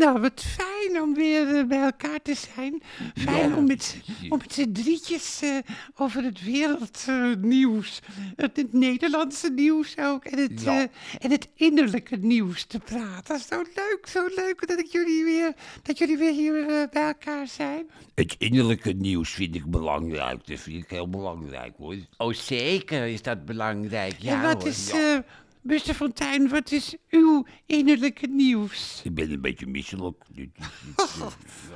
Nou, wat fijn om weer eh, bij elkaar te zijn. Fijn Ja. om met, z'n- om met z'n drietjes eh, over het wereldnieuws, het, het Nederlandse nieuws ook, en het, Ja. eh, en het innerlijke nieuws te praten. Dat is zo leuk, zo leuk dat, ik jullie weer, dat jullie weer hier bij elkaar zijn. Het innerlijke nieuws vind ik belangrijk. Dat vind ik heel belangrijk hoor. Oh, zeker is dat belangrijk. Ja, en wat hoor. is, Buster Fontijn, wat is uw innerlijke nieuws? Ik ben een beetje misselijk.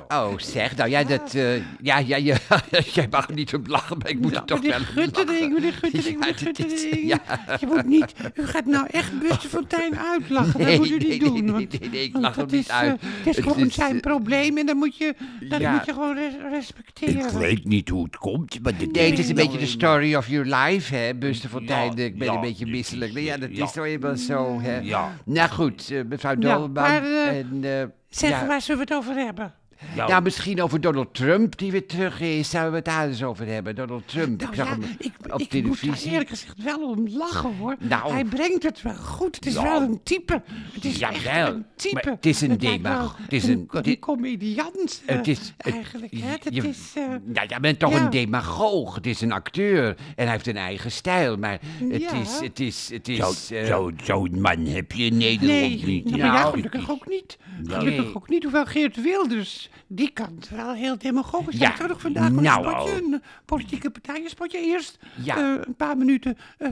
Ja. Oh, zeg, nou ja, dat, eh, ja, ja, ja, jij mag er niet op lachen, maar ik moet er toch meneer wel om Guttering, lachen. meneer Guttering, meneer dit is- Guttering. ja. Je moet niet, u gaat nou echt Buster Fontijn uitlachen. Dat moet u niet nee, doen. nee, want- nee, nee, ik want lach hem dat niet is, eh, uit. Het is Het gewoon is, zijn eh, probleem en dan moet je, dat ja. moet je gewoon res- Ik respecteren. weet niet hoe het komt, maar dit Nee, het is een beetje de story of your life, hè, Buster Fontijn. Ja, ik ben ja, een beetje dit misselijk. is, Nou ja, dat ja. is nou eenmaal zo, hè. Ja. Nou goed, eh, mevrouw Nou, Dolman. maar, eh, en, eh, Zeg, ja. waar zullen we het over hebben? Ja, Nou, misschien over Donald Trump, die weer terug is. Zouden we het daar eens over hebben? Donald Trump, Nou ik zag ja, hem ik, op ik moet televisie. daar eerlijk gezegd wel om lachen hoor. Nou. Hij brengt het wel goed. Het is Ja. wel een type. Het is echt Jawel, een type. maar het is een lijkt wel demag- het is een, een- een dit- comediant. eh, Het is het- eigenlijk. Hè? Het je- is, eh, ja, jij bent toch ja. een demagoog. Het is een acteur en hij heeft een eigen stijl. Maar het Ja. is, het is, het is. Eh, zo- Zo'n man heb je in Nederland Nee, niet. nou, maar ja, Nou, gelukkig ook niet. Nee. Gelukkig ook niet. Hoewel Geert Wilders, die kan het wel heel demagogisch. Ja, Ja. zou toch vandaag nou. een spotje, een politieke partij, een spotje. Eerst Ja. eh, een paar minuten eh,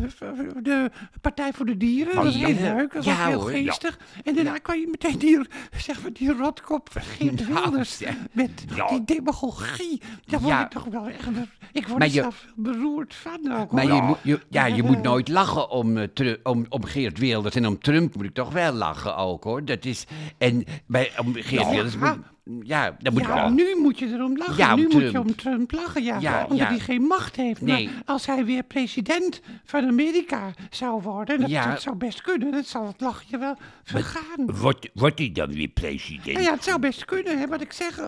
de Partij voor de Dieren. Dat was heel leuk, dat ja, heel hoor, geestig. En daarna kwam je meteen die, zeg maar, die rotkop van Geert Nou, Wilders. Met die demagogie. Daar word ik toch wel echt... Ik word er zelf beroerd van ook. Maar je, moet, je, ja, je Eh, moet nooit lachen om, eh, om, om Geert Wilders. En om Trump moet ik toch wel lachen ook, hoor. Dat is, en bij, om Geert Ja. Wilders moet... Ja, dat moet Ja, nu moet je erom lachen. Ja, nu moet je om Trump lachen, ja. Ja, omdat hij geen macht heeft. Nee. Maar als hij weer president van Amerika zou worden, dat, zou best kunnen. Dat zal het lachje wel vergaan. Wordt, wordt hij dan weer president? Ja, het zou best kunnen, hè, wat ik zeg.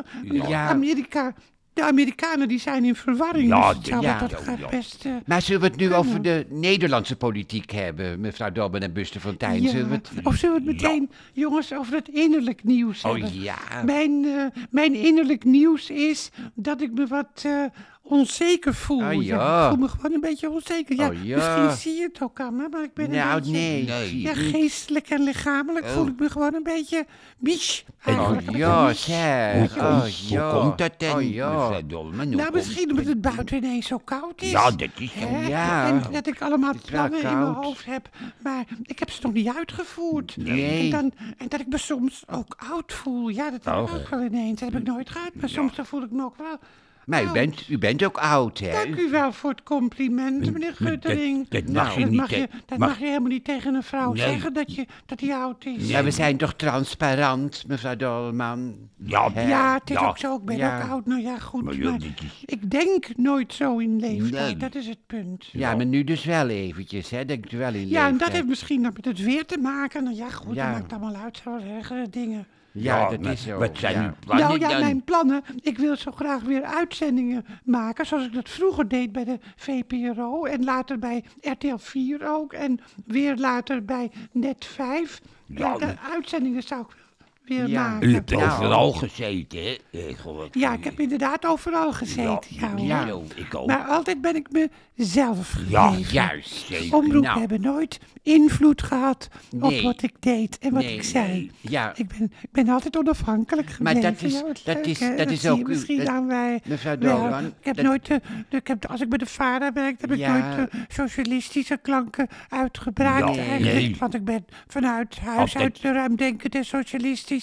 Amerika, de Amerikanen die zijn in verwarring. Ja, dus het zou ja, dat ja, gaat ja. best... eh, Maar zullen we het nu over de Nederlandse politiek hebben, mevrouw Dobben en Buster Fontijn? ja. Zullen we het... Of zullen we het meteen, jongens, over het innerlijk nieuws Oh hebben? ja. Mijn, eh, mijn innerlijk nieuws is dat ik me wat eh, onzeker voel. Ah, ja. ik voel me gewoon een beetje onzeker. Ja, Oh, ja. Misschien zie je het ook aan me, maar ik ben een Nou, beetje... nee. Ja, geestelijk en lichamelijk voel ik me gewoon een beetje bies. eigenlijk. Oh ja, Hoe, zeg. komt- Oh hoe ja. komt dat dan, Oh ja. Nou, misschien omdat het buiten ineens zo koud is. Ja, dat is zo. Ja. En dat ik allemaal plannen in mijn hoofd heb, maar ik heb ze nog niet uitgevoerd. Nee. En, dan, en dat ik me soms ook oud voel. Ja, dat heb ik Oh. ook wel ineens. Dat heb ik nooit gehad, maar soms dan voel ik me ook wel Maar u bent, u bent ook oud, hè? Dank u wel voor het compliment, meneer Guttering. dat- dat mag Nou, je dat niet mag je, dat mag- mag je helemaal niet tegen een vrouw Nee. zeggen, dat, je, dat hij oud is. Ja, we zijn toch transparant, mevrouw Dolman? Ja? Ja, het is Ja. ook zo. Ik ben Ja. ook oud. Nou ja, goed. Maar is- ik denk nooit zo in leeftijd. Nee. Dat is het punt. Ja, maar nu dus wel eventjes, hè? Denkt u wel in Ja, en dat leeftijd. heeft misschien nog met het weer te maken. Nou ja, goed, Ja. dat maakt allemaal uit. Zo ergere dingen. Ja, dat maar is zo. Wat zijn ja. uw plannen nou ja, dan? mijn plannen. Ik wil zo graag weer uitzendingen maken. Zoals ik dat vroeger deed bij de VPRO. En later bij RTL 4 ook. En weer later bij Net 5. Ja, Ja, uitzendingen zou ik weer Ja. maken. U hebt Nou. overal gezeten, hè? Ik geloof- Ja, ik heb inderdaad overal gezeten. Ja. Ja. Zo, ik ook. Maar altijd ben ik mezelf Ja, gebleven. juist. Zeker. Omroepen Nou. hebben nooit invloed gehad Nee. op wat ik deed en wat Nee, ik zei. nee. Ja. Ik, ben, ik ben altijd onafhankelijk Maar gebleven. dat is- Ja, dat leuk, is- dat is ook uw- misschien dat- aan wij. Mevrouw wel. Dolan, ik heb dat- nooit de, de, ik heb, als ik bij de vader werkte, heb ik Ja. nooit de socialistische klanken uitgebruikt Nee. eigenlijk. Nee. Want ik ben vanuit huis uit de ruimdenkend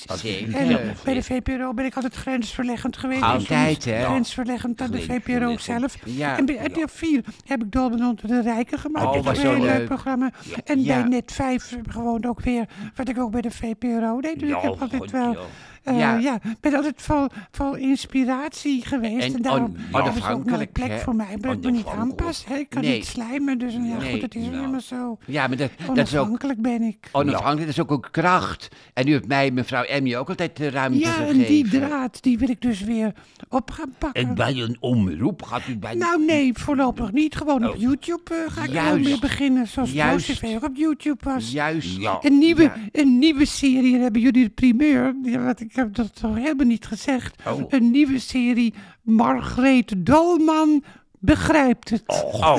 en Ja. bij de VPRO ben ik altijd grensverleggend geweest. Altijd, hè? Grensverleggend aan de VPRO zelf. Ja. En bij RTL 4 heb ik Dolben onder de Rijken gemaakt. Oh, dat was een leuk programma. En bij Net 5 gewoon ook weer, wat ik ook bij de VPRO deed. Dus ik heb altijd goed, wel... ja. Ja. ja. ben altijd vol, vol inspiratie geweest. En En, daarom on- is ook onafhankelijk, plek hè? voor mij. Dat ik me niet aanpas. hè. Ik kan Nee. niet slijmen, dus ja, Nee, goed, het is nou. helemaal zo. Ja, maar dat, dat is ook Onafhankelijk ben ik. onafhankelijk, dat is ook een kracht. En u heeft mij, mevrouw Emmy, ook altijd de ruimte Ja, gegeven. en die draad, die wil ik dus weer op gaan pakken. En bij een omroep gaat u bij... Nou nee, voorlopig niet. Gewoon op Oh. YouTube eh, ga ik gewoon weer beginnen. Zoals Juist. Ook op YouTube was. Juist. Ja. Een nieuwe, Ja. een nieuwe serie, en hebben jullie de primeur. Die, wat ik ik heb dat toch helemaal niet gezegd. Oh. Een nieuwe serie, Margreet Dolman begrijpt het. Oh,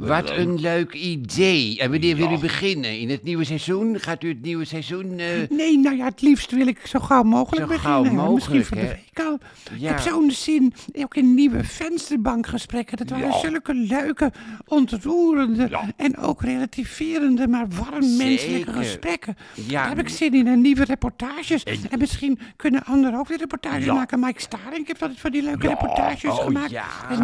Wat een leuk idee. En wanneer wil u beginnen? In het nieuwe seizoen? Gaat u het nieuwe seizoen... eh, Nee, nou ja, het liefst wil ik zo gauw mogelijk Zo beginnen. gauw hè. Misschien mogelijk, voor de week al. Ik Ja. heb zo'n zin, ook in nieuwe vensterbankgesprekken. Dat waren Ja. zulke leuke, ontroerende Ja. en ook relativerende, maar warm menselijke gesprekken. Ja. Daar heb ik zin in. En nieuwe reportages. En, misschien kunnen anderen ook weer reportages Ja. maken. Mike Staring heeft altijd van die leuke Ja. reportages Oh, gemaakt.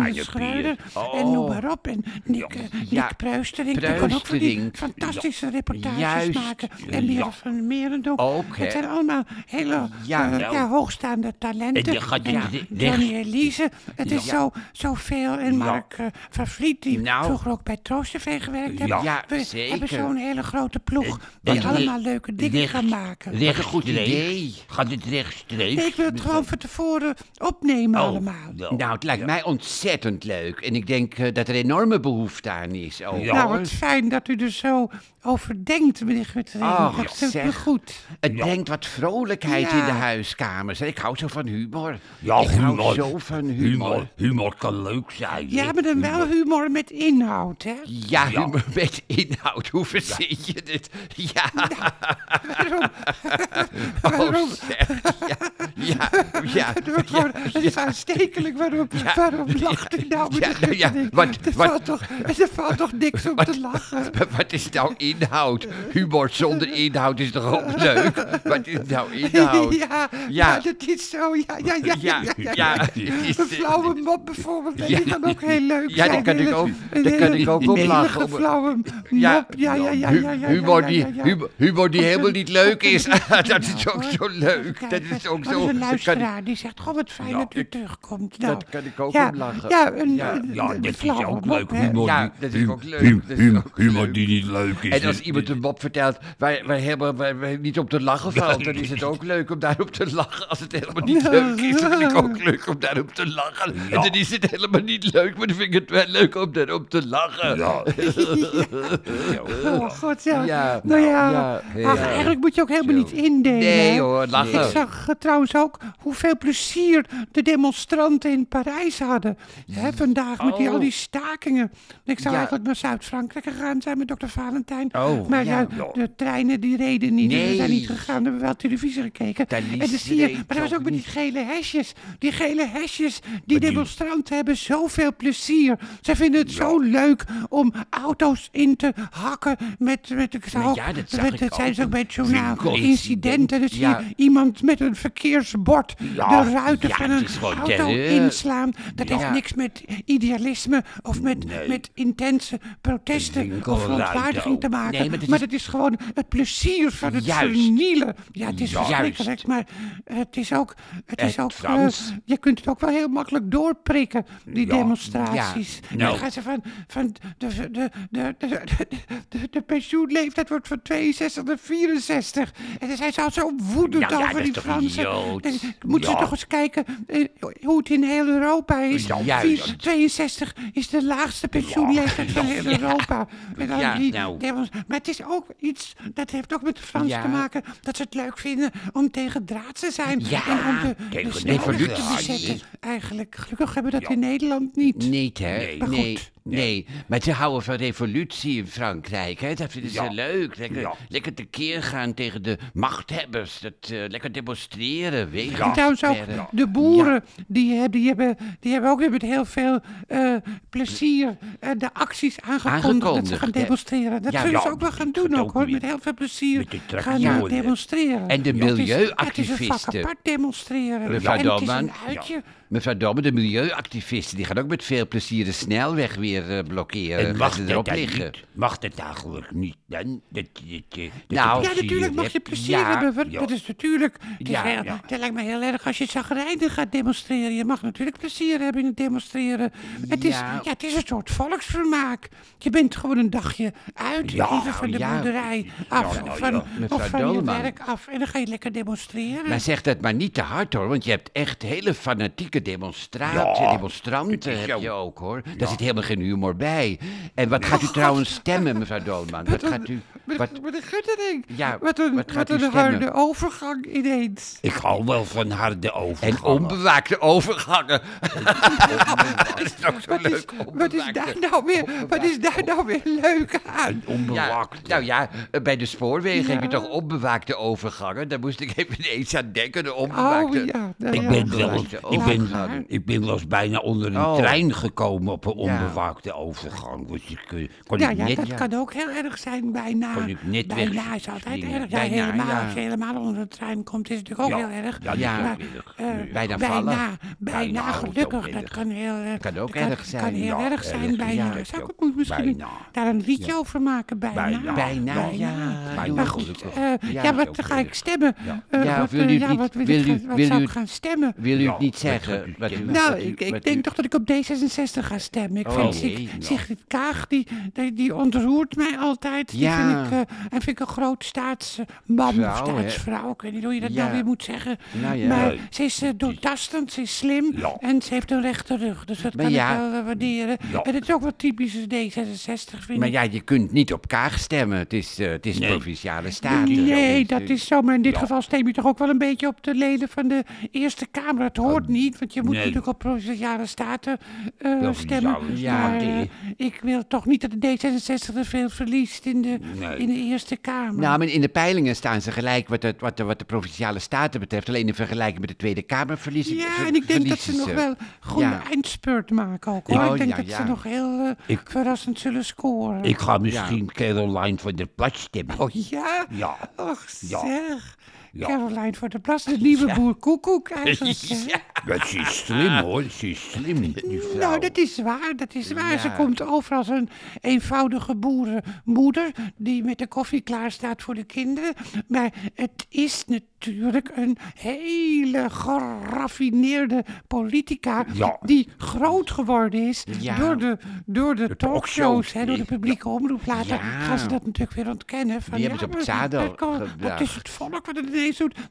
De Schreuder. Pier. En noem Oh. maar op. En Nick, eh, Ja. Nick Pruisterink. Die kan ook van die fantastische reportages Juist. maken. En meer Ja. van Merendonk. Ook? Het zijn allemaal hele Ja, eh, nou. ja, hoogstaande talenten. En je gaat En Johnny Elise. Het is zo, zoveel. En Mark uh, van Vliet, die Nou. vroeger ook bij Troost TV gewerkt heeft. Ja, We zeker. hebben zo'n hele grote ploeg die allemaal leuke dingen kan maken. Wat een goed idee. Gaat het rechtstreeks? Nee, ik wil het gewoon van tevoren opnemen Oh, allemaal. Nou, het lijkt mij ontzettend leuk. En ik denk eh, dat er enorme behoefte aan is. Ja. nou, wat fijn dat u er zo over denkt, meneer Guttering. Ach, dat me zeg. goed. Het brengt wat vrolijkheid Ja. in de huiskamers. Ik hou zo van humor. Ja, ik hou humor. zo van humor. Humor, humor kan leuk zijn. Ja, maar dan wel humor met inhoud, hè? Ja, Ja. humor met inhoud. Hoe verzin je dit? Ja. Waarom? Oh, zeg. Ja, ja, ja. Het is aanstekelijk. Waarom, waarom lacht u nou? Ja, meneer ja, Guttering? wat- er, wat- valt toch, er valt toch niks om te lachen? Wat is nou inhoud? Humor zonder inhoud is toch ook leuk? Wat is nou inhoud? Ja, Ja. ja, dat is zo. Ja, ja, ja. Ja, ja, ja, is- Een flauwe mop bijvoorbeeld, Ja. die kan ook heel leuk Ja, zijn. daar kan ik ook- een daar kan ik ook om lachen. Om- flauwe mop. Ja, Ja, ja, ja, hu- ja, ja, humor, die, humor, die helemaal niet leuk is. dat is ook zo leuk. Dat is ook er zo. is een dat kan- luisteraar die zegt, goh, wat fijn dat u ik- terugkomt. Nou, dat kan ik ook ja, om lachen. Ja, een, Ja, een- een is dat is ook leuk. Dat is humor die niet leuk is. En als iemand een mop vertelt waar, waar, helemaal, waar, waar niet op te lachen valt, dan is het ook leuk om daarop te lachen. Als het helemaal niet leuk is, dan vind ik ook leuk om daarop te lachen. En dan is het helemaal niet leuk, maar dan vind ik het wel leuk om daarop te lachen. Ja. Oh god, ja. Ja, nou ja, ja, ach, eigenlijk moet je ook helemaal niet indelen. Nee hoor, lachen. Ik zag eh, trouwens ook hoeveel plezier de demonstranten in Parijs hadden. Hè, vandaag met die, Oh. al die stakingen. Ik zou eigenlijk naar Zuid-Frankrijk gegaan zijn met dokter Valentijn. Oh, maar ja, ja. de treinen die reden niet. dus we zijn Nee. niet gegaan. We hebben wel televisie gekeken. En dan zie je, maar dat was ook met die gele hesjes. Die gele hesjes, die demonstranten hebben zoveel plezier. Ze vinden het zo leuk om auto's in te hakken met, met, ja, dat zag met, ik dat zijn ook. ze ook bij het journaal. Incidenten, zie Ja. je iemand met een verkeersbord de ruiten van een auto inslaan. Dat heeft niks met idealisme of met, Nee. met intense protesten of verontwaardiging te maken. Nee, maar dat is gewoon het plezier van het Juist. vernielen. Ja, het is verschrikkelijk, maar het is ook... Het is Het ook eh, je kunt het ook wel heel makkelijk doorprikken, die Ja. demonstraties. Ja. Dan Nou. gaan ze van, van de, de, de, de, de, pensioenleeftijd wordt van 62 naar 64. En dan zijn ze al zo woedend ja, over die Fransen. moeten ze toch eens kijken eh, hoe het in heel Europa is. Ja, juist. Vier- 62 is de laagste pensioenleeftijd van heel Europa. En dan die nou. Maar het is ook iets, dat heeft ook met de Fransen Ja. te maken, dat ze het leuk vinden om tegen draad te zijn. Ja, en om de, tegen de te bezetten. Eigenlijk, gelukkig hebben we dat in Nederland niet. Niet, hè? Nee. Maar nee. Nee. Maar ze houden van revolutie in Frankrijk, hè? Dat vinden ze Ja. leuk. Lekker, Ja. lekker tekeer gaan tegen de machthebbers. Dat, eh, lekker demonstreren, wegen En trouwens ook de boeren, die, hebben, die, hebben, die hebben ook weer met heel veel eh, plezier eh, de acties aangekondigd, dat ze Aangekondigd, gaan demonstreren. Dat Ja, zullen ze ja, ook wel gaan doen ook hoor, met heel veel plezier Met de gaan uh, demonstreren. En de Ja, het is- ja, Het is een vak milieuactivisten. apart demonstreren. Mevrouw en het is Dolman. een uitje. Mevrouw Domme, de milieuactivisten, die gaan ook met veel plezier de snelweg weer eh, blokkeren. En mag ze dat erop dan liggen. niet? Mag dat eigenlijk niet dan? Dat, dat, dat Nou, Ja, natuurlijk mag je plezier Ja, hebben. ja. Dat is natuurlijk. Het, is Ja, heel, ja. het lijkt me heel erg als je zagrijnig gaat demonstreren. Je mag natuurlijk plezier hebben in het demonstreren. Het is, Ja. het is een soort volksvermaak. Je bent gewoon een dagje uit, Ja, even van de ja. boerderij af, nou van, ja. of van je werk af. En dan ga je lekker demonstreren. Maar zeg dat maar niet te hard hoor, want je hebt echt hele fanatieke demonstraties, Ja, demonstranten heb je ook hoor. Daar zit helemaal geen humor bij. En wat gaat u trouwens stemmen, mevrouw Dolman? Wat gaat u... met, Wat- met een guttering. Ja, wat een, wat gaat wat u een harde overgang ineens. Ik hou wel van harde En overgangen. onbewaakte overgangen. dat is toch zo Wat is, leuk. wat is daar onbewaakte- nou weer, wat is daar nou weer leuk aan? Ja, Onbewaakt. nou ja, bij de spoorwegen heb je Ja. toch onbewaakte overgangen? Daar moest ik even ineens aan denken, de Oh onbewaakte... ja, nou Ik ja. ben, wel eens, onbewaakte ik, ben, ik ben wel eens bijna onder een Oh. trein gekomen op een Ja. onbewaakte overgang. Dus ik, kon Ja, ik ja, net, dat kan ook heel erg zijn bijna. Kon ik net bijna is altijd erg. Ja, Bijna, helemaal, ja. als je helemaal onder de trein komt, is het natuurlijk ook Ja, heel erg. ja, Ja. erg. eh, Nee. Bijna bijna, vallen. bijna, Bijna, gelukkig. dat erg. kan heel, eh, Kan ook dat erg kan zijn. heel Ja, erg zijn erg, bijna. ja, Zou ik ook misschien daar een liedje over maken? Bijna. Bijna. Ja. Maar goed, gelukkig. eh, Ja, ja, wat ga ik erg. stemmen? Ja. Eh, Ja, wat, wil eh, u ja, ik u- gaan- wat wil zou u- ik gaan stemmen? Wil u Ja, het niet zeggen? Nou, ik, denk toch dat ik op D66 ga stemmen. Ik Oh, vind ja. Sigrid Kaag, die, ontroert mij altijd. Die Ja. Ik, eh, en vind ik een groot staatsman of hè? staatsvrouw. Ik weet niet hoe je dat Ja. nou weer moet zeggen. Nou ja. Maar ze is eh, doortastend, ze is slim Ja. en ze heeft een rechte rug. Dus dat Maar kan ja. ik wel eh, waarderen. Ja. En het is ook wat typisch D66, vind Maar ik. ja, je kunt niet op Kaag stemmen. Het is, eh, het is Nee. provinciale staten. Nee, Dus, dat is zo. Maar in dit Ja. geval stem je toch ook wel een beetje op de leden van de Eerste Kamer. Het hoort niet, want je moet nee. natuurlijk op provinciale staten eh, Provinciale stemmen. staten. Maar ik wil toch niet dat de D66 er veel verliest in de, Nee. In de Eerste Kamer. Nou, maar in de peilingen staan ze gelijk wat, het, wat, de, wat de provinciale staten betreft. Alleen in vergelijking met de Tweede Kamer verliezen ja, ver- en ik denk dat ze nog wel goede Ja. eindspurt maken ook. Hoor. Oh, ik denk ja, dat ja. ze nog heel eh, Ik- verrassend zullen scoren. Ik ga misschien Caroline van der Plas stemmen. Oh ja? Ja. Och, Ja. zeg. Ja. Caroline voor de Plas, de nieuwe boer Koekoek eigenlijk. Ja. Dat ze is slim hoor, ze is slim, die vrouw. Nou, dat is waar, dat is waar. Ze Ja. komt over als een eenvoudige boerenmoeder die met de koffie klaar staat voor de kinderen. Maar het is natuurlijk een hele geraffineerde politica Ja. die groot geworden is Ja. door de, door de, talkshows, talkshows, hè, door de publieke omroep. Later Ja. gaan ze dat natuurlijk weer ontkennen. Van, Die hebben ze op het zadel dat kan- is het volk wat het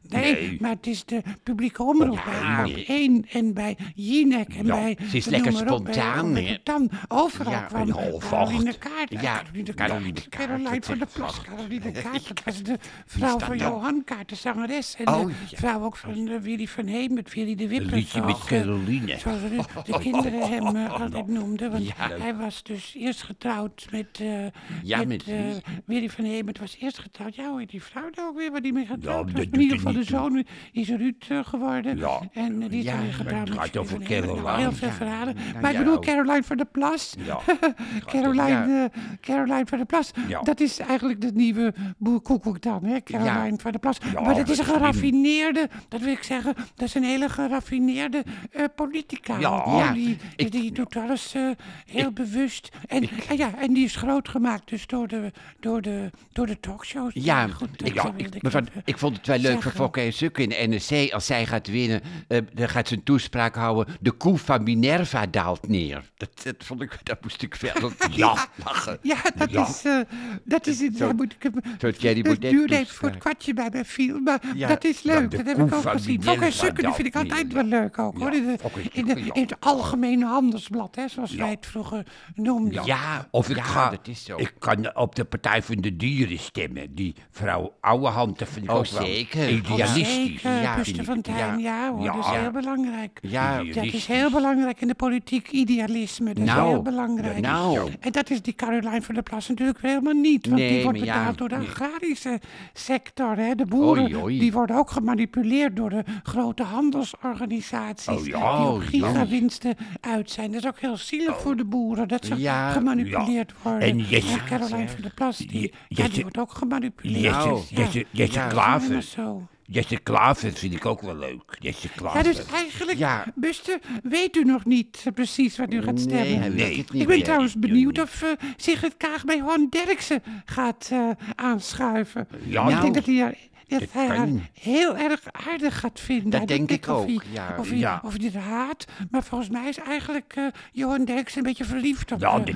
Nee, Nee. maar het is de publieke omroep Ja, bij nee. Op1 en bij Jinek en Ja, bij... ze is lekker spontaan, hè? Overal Ja, kwam en Caroline. Kaart. Ja, Caroline Kaart. Caroline van is Plas. Caroline Kaart, dat was de vrouw van? Johan Kaart, de zangeres. En Oh, de vrouw ook van eh, Willy van Heem, met Willy de Wipper. liedje met zoals, eh, Caroline. Zoals de, de kinderen hem eh, altijd noemden. Want hij was dus eerst getrouwd met, Ja, met? Willy van Heem. Het was eerst getrouwd. Ja, hoe heet die vrouw nou ook weer waar die mee getrouwd was? Doet In ieder er geval de toe. zoon is Ruud eh, geworden. Ja. En die Ja, getrouwd het gaat over Caroline. Heel veel Ja. verhalen. Maar ik bedoel. Caroline van der Plas. Ja. Caroline, eh, Caroline van der Plas. Ja. Dat is eigenlijk de nieuwe boer Koekoek dan, hè? Caroline van der Plas. Ja, maar dat is een geraffineerde, dat wil ik zeggen, dat is een hele geraffineerde eh, politica. Ja. Die, ik- die doet alles eh, heel bewust. En, en ja, en die is groot gemaakt dus door de, door de, door de talkshows. Ja, ik, ik, ik vond het wel leuk zeggen. Fokke en Sukke in de NRC. Als zij gaat winnen, eh, dan gaat ze een toespraak houden. De koe van Minerva daalt neer. Dat, dat vond ik, dat moest ik wel ja, lachen. Ja, dat Ja. is, eh, dat is het. Zo- moet ik hem- Baudet duurde even voor het kwartje bij mij viel, maar Ja, dat is leuk. dat heb ik ook gezien. Fokke en vind ik altijd neer. wel leuk ook, hoor. In, de- in, de- het algemene handelsblad, hè, zoals wij het vroeger noemden. Ja, Of ik ja, ga, dat is zo. ik kan op de Partij van de Dieren stemmen. Die vrouw Ouwehand, dat vind ik Oh, ook wel zeker. idealistisch. Zeker, Ja, Buster van Tijn, ja, hoor, dat is Ja. heel belangrijk. ja, Dat is heel belangrijk in de politiek, idealisme, dat is Nou, heel belangrijk. nou. En dat is die Caroline van der Plas natuurlijk helemaal niet, want die wordt ja, betaald door de nee. agrarische sector. Hè. De boeren die worden ook gemanipuleerd door de grote handelsorganisaties Oh ja, die oh, op ja. gigawinsten uit zijn. Dat is ook heel zielig voor de boeren, dat ze Ja, gemanipuleerd worden. En Caroline van der Plas, die, ja, wordt ook gemanipuleerd. Jesse, ja. Jesse, Jesse Ja. Klaver. Zo. Jesse Klaver vind ik ook wel leuk. Jesse Klaver. Ja, dus eigenlijk, Ja. Buster, weet u nog niet eh, precies wat u gaat stemmen? Nee, hij weet Nee. het niet Ik ben meer. trouwens benieuwd of uh, Sigrid Kaag bij Johan Derksen gaat eh, aanschuiven. Ja, ik nou. denk dat hij er dat hij haar niet. heel erg aardig gaat vinden. Dat denk ik of ook, hij- ja. Of hij, Ja. of hij het haat, maar volgens mij is eigenlijk eh, Johan Derksen een beetje verliefd op Ja, eh.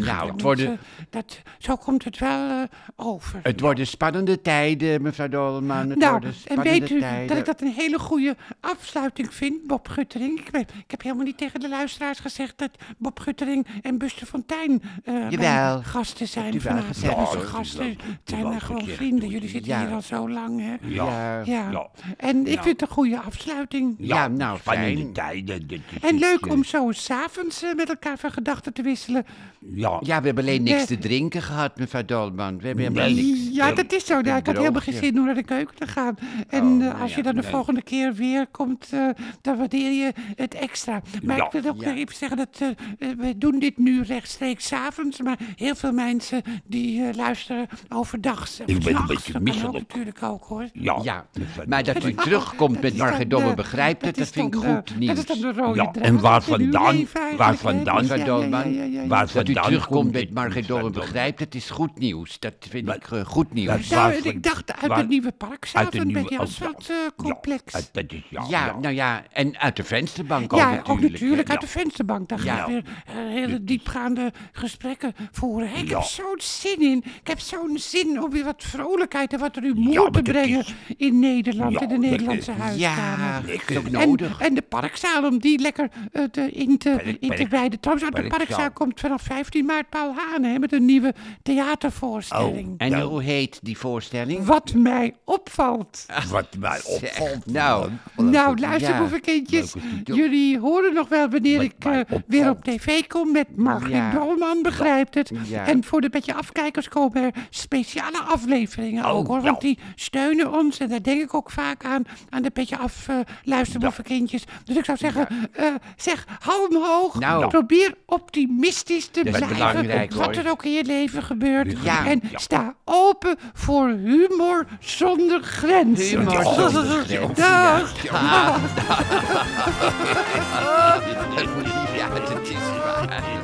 Nou, het worden- eh, dat, zo komt het wel over. Het worden spannende tijden, mevrouw Dolman. Het Nou, worden en spannende weet u tijden. dat ik dat een hele goede afsluiting vind, Bob Guttering? Ik, ben, ik heb helemaal niet tegen de luisteraars gezegd dat Bob Guttering en Buster Fontijn mijn Jawel. gasten zijn vanavond. Ja, gasten zijn gewoon vrienden. Jullie zitten hier al zo lang, hè? Ja. Ja. Ja. En ik Ja. vind het een goede afsluiting. Ja, nou, spannende fijn. tijden. En leuk eh, om zo s'avonds uh, met elkaar van gedachten te wisselen. Ja, Ja, we hebben alleen niks Nee. te drinken gehad, mevrouw Dolman. We hebben helemaal Nee. niks. Ja, dat is zo. Nou, ik had helemaal geen zin om naar de keuken te gaan. En Oh, eh, nou als ja, je dan de nee. volgende keer weer komt, eh, dan waardeer je het extra. Maar Ja. ik wil ook even zeggen dat we doen dit nu rechtstreeks 's avonds, maar heel veel mensen die eh, luisteren overdag. ben een beetje misselijk. Natuurlijk ook hoor. ja. Ja, maar dat u terugkomt dat met Margit Domme eh, begrijpt het, dat vind ik dan, eh, goed nieuws. Dat is dan de rode Ja, draad en waar vandaan- waar vandaan, Dus ja, ja, ja, ja, ja, ja. Waar Dat u vandaan terugkomt komt met Margit Domme begrijpt, dat is goed nieuws. Dat vind ik eh, goed nieuws. Nou, Waar- ik dacht uit waar- het nieuwe uit de bij nieuwe- die oh, ja. asfaltcomplex. Ja, ja, Ja, ja. nou ja, en uit de vensterbank ook Ja, natuurlijk. ook natuurlijk uit de vensterbank. Daar ga Ja. ik weer hele diepgaande gesprekken voeren. Ik Ja. heb zo'n zin in. Ik heb zo'n zin om weer wat vrolijkheid en wat rumoer Ja, dat brengen is- in Nederland, Ja, in de Nederlandse is- huiskamer. Ja, En, nodig. en de parkzaal, om die lekker eh, te, in te, Park- in te wijden. Trouwens, uit de parkzaal. komt vanaf 15 maart Paul Haan hè, met een nieuwe theatervoorstelling. En Nou. hoe heet die voorstelling? Wat mij opvalt. Wat mij opvalt. nou, Nou, luister, boevenkindjes. Is het, joh. Jullie horen nog wel wanneer Wat ik eh, weer op tv kom met Margriet Ja. Dolman, begrijpt het. Ja. En voor de beetje afkijkers komen er speciale afleveringen Oh, ook hoor. Want die steunen ons en daar denk ik ook vaak aan. Aan de beetje af uh, luisterboevenkindjes. Dus ik zou zeggen, eh, zeg, hou hem hoog. Nou. Probeer optimistisch te Dat blijven. wat er ook in je leven gebeurt. Ja. En sta open voor humor zonder grenzen. Humor zonder grenzen. Dag. Ja, ja, dat is waar.